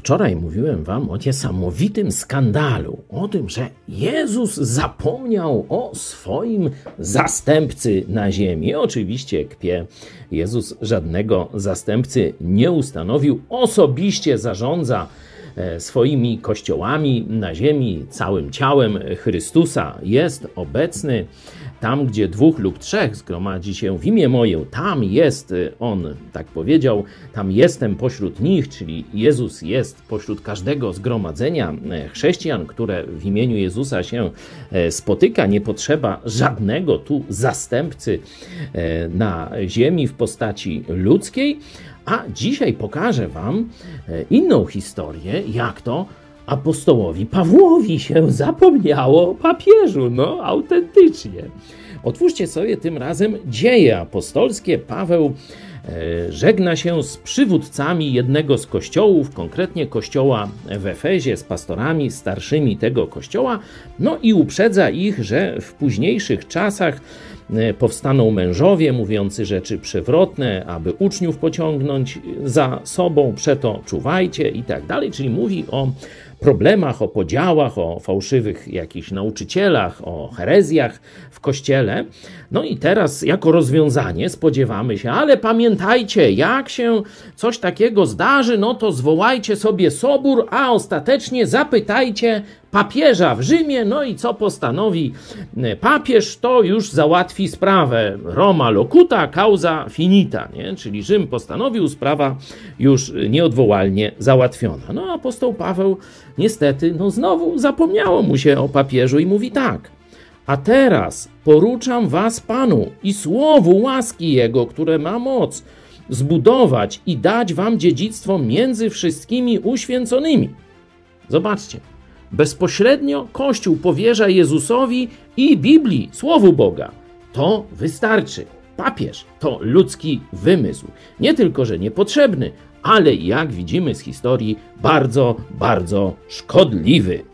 Wczoraj mówiłem wam o niesamowitym skandalu, o tym, że Jezus zapomniał o swoim zastępcy na ziemi. Oczywiście kpie, Jezus żadnego zastępcy nie ustanowił, osobiście zarządza e, swoimi kościołami na ziemi, całym ciałem Chrystusa jest obecny. Tam, gdzie dwóch lub trzech zgromadzi się w imię moje, tam jest y, On, tak powiedział, tam jestem pośród nich, czyli Jezus jest pośród każdego zgromadzenia e, chrześcijan, które w imieniu Jezusa się e, spotyka. Nie potrzeba żadnego tu zastępcy e, na ziemi w postaci ludzkiej. A dzisiaj pokażę Wam inną historię, jak to apostołowi Pawłowi się zapomniało o papieżu. No, autentycznie. Otwórzcie sobie tym razem dzieje apostolskie. Paweł żegna się z przywódcami jednego z kościołów, konkretnie kościoła w Efezie, z pastorami starszymi tego kościoła, no i uprzedza ich, że w późniejszych czasach e, powstaną mężowie mówiący rzeczy przewrotne, aby uczniów pociągnąć za sobą, przeto czuwajcie i tak dalej, czyli mówi o problemach, o podziałach, o fałszywych jakichś nauczycielach, o herezjach w kościele. No i teraz, jako rozwiązanie, spodziewamy się, ale pamiętajcie, jak się coś takiego zdarzy, no to zwołajcie sobie sobór, a ostatecznie zapytajcie papieża w Rzymie, no i co postanowi e, papież, to już załatwi sprawę. Roma locuta, causa finita, nie? czyli Rzym postanowił, sprawa już nieodwołalnie załatwiona. No apostoł Paweł niestety, no znowu zapomniało mu się o papieżu i mówi tak. A teraz poruczam was Panu i słowu łaski Jego, które ma moc zbudować i dać wam dziedzictwo między wszystkimi uświęconymi. Zobaczcie, bezpośrednio Kościół powierza Jezusowi i Biblii, Słowu Boga. To wystarczy. Papież to ludzki wymysł. Nie tylko, że niepotrzebny, ale jak widzimy z historii, bardzo, bardzo szkodliwy.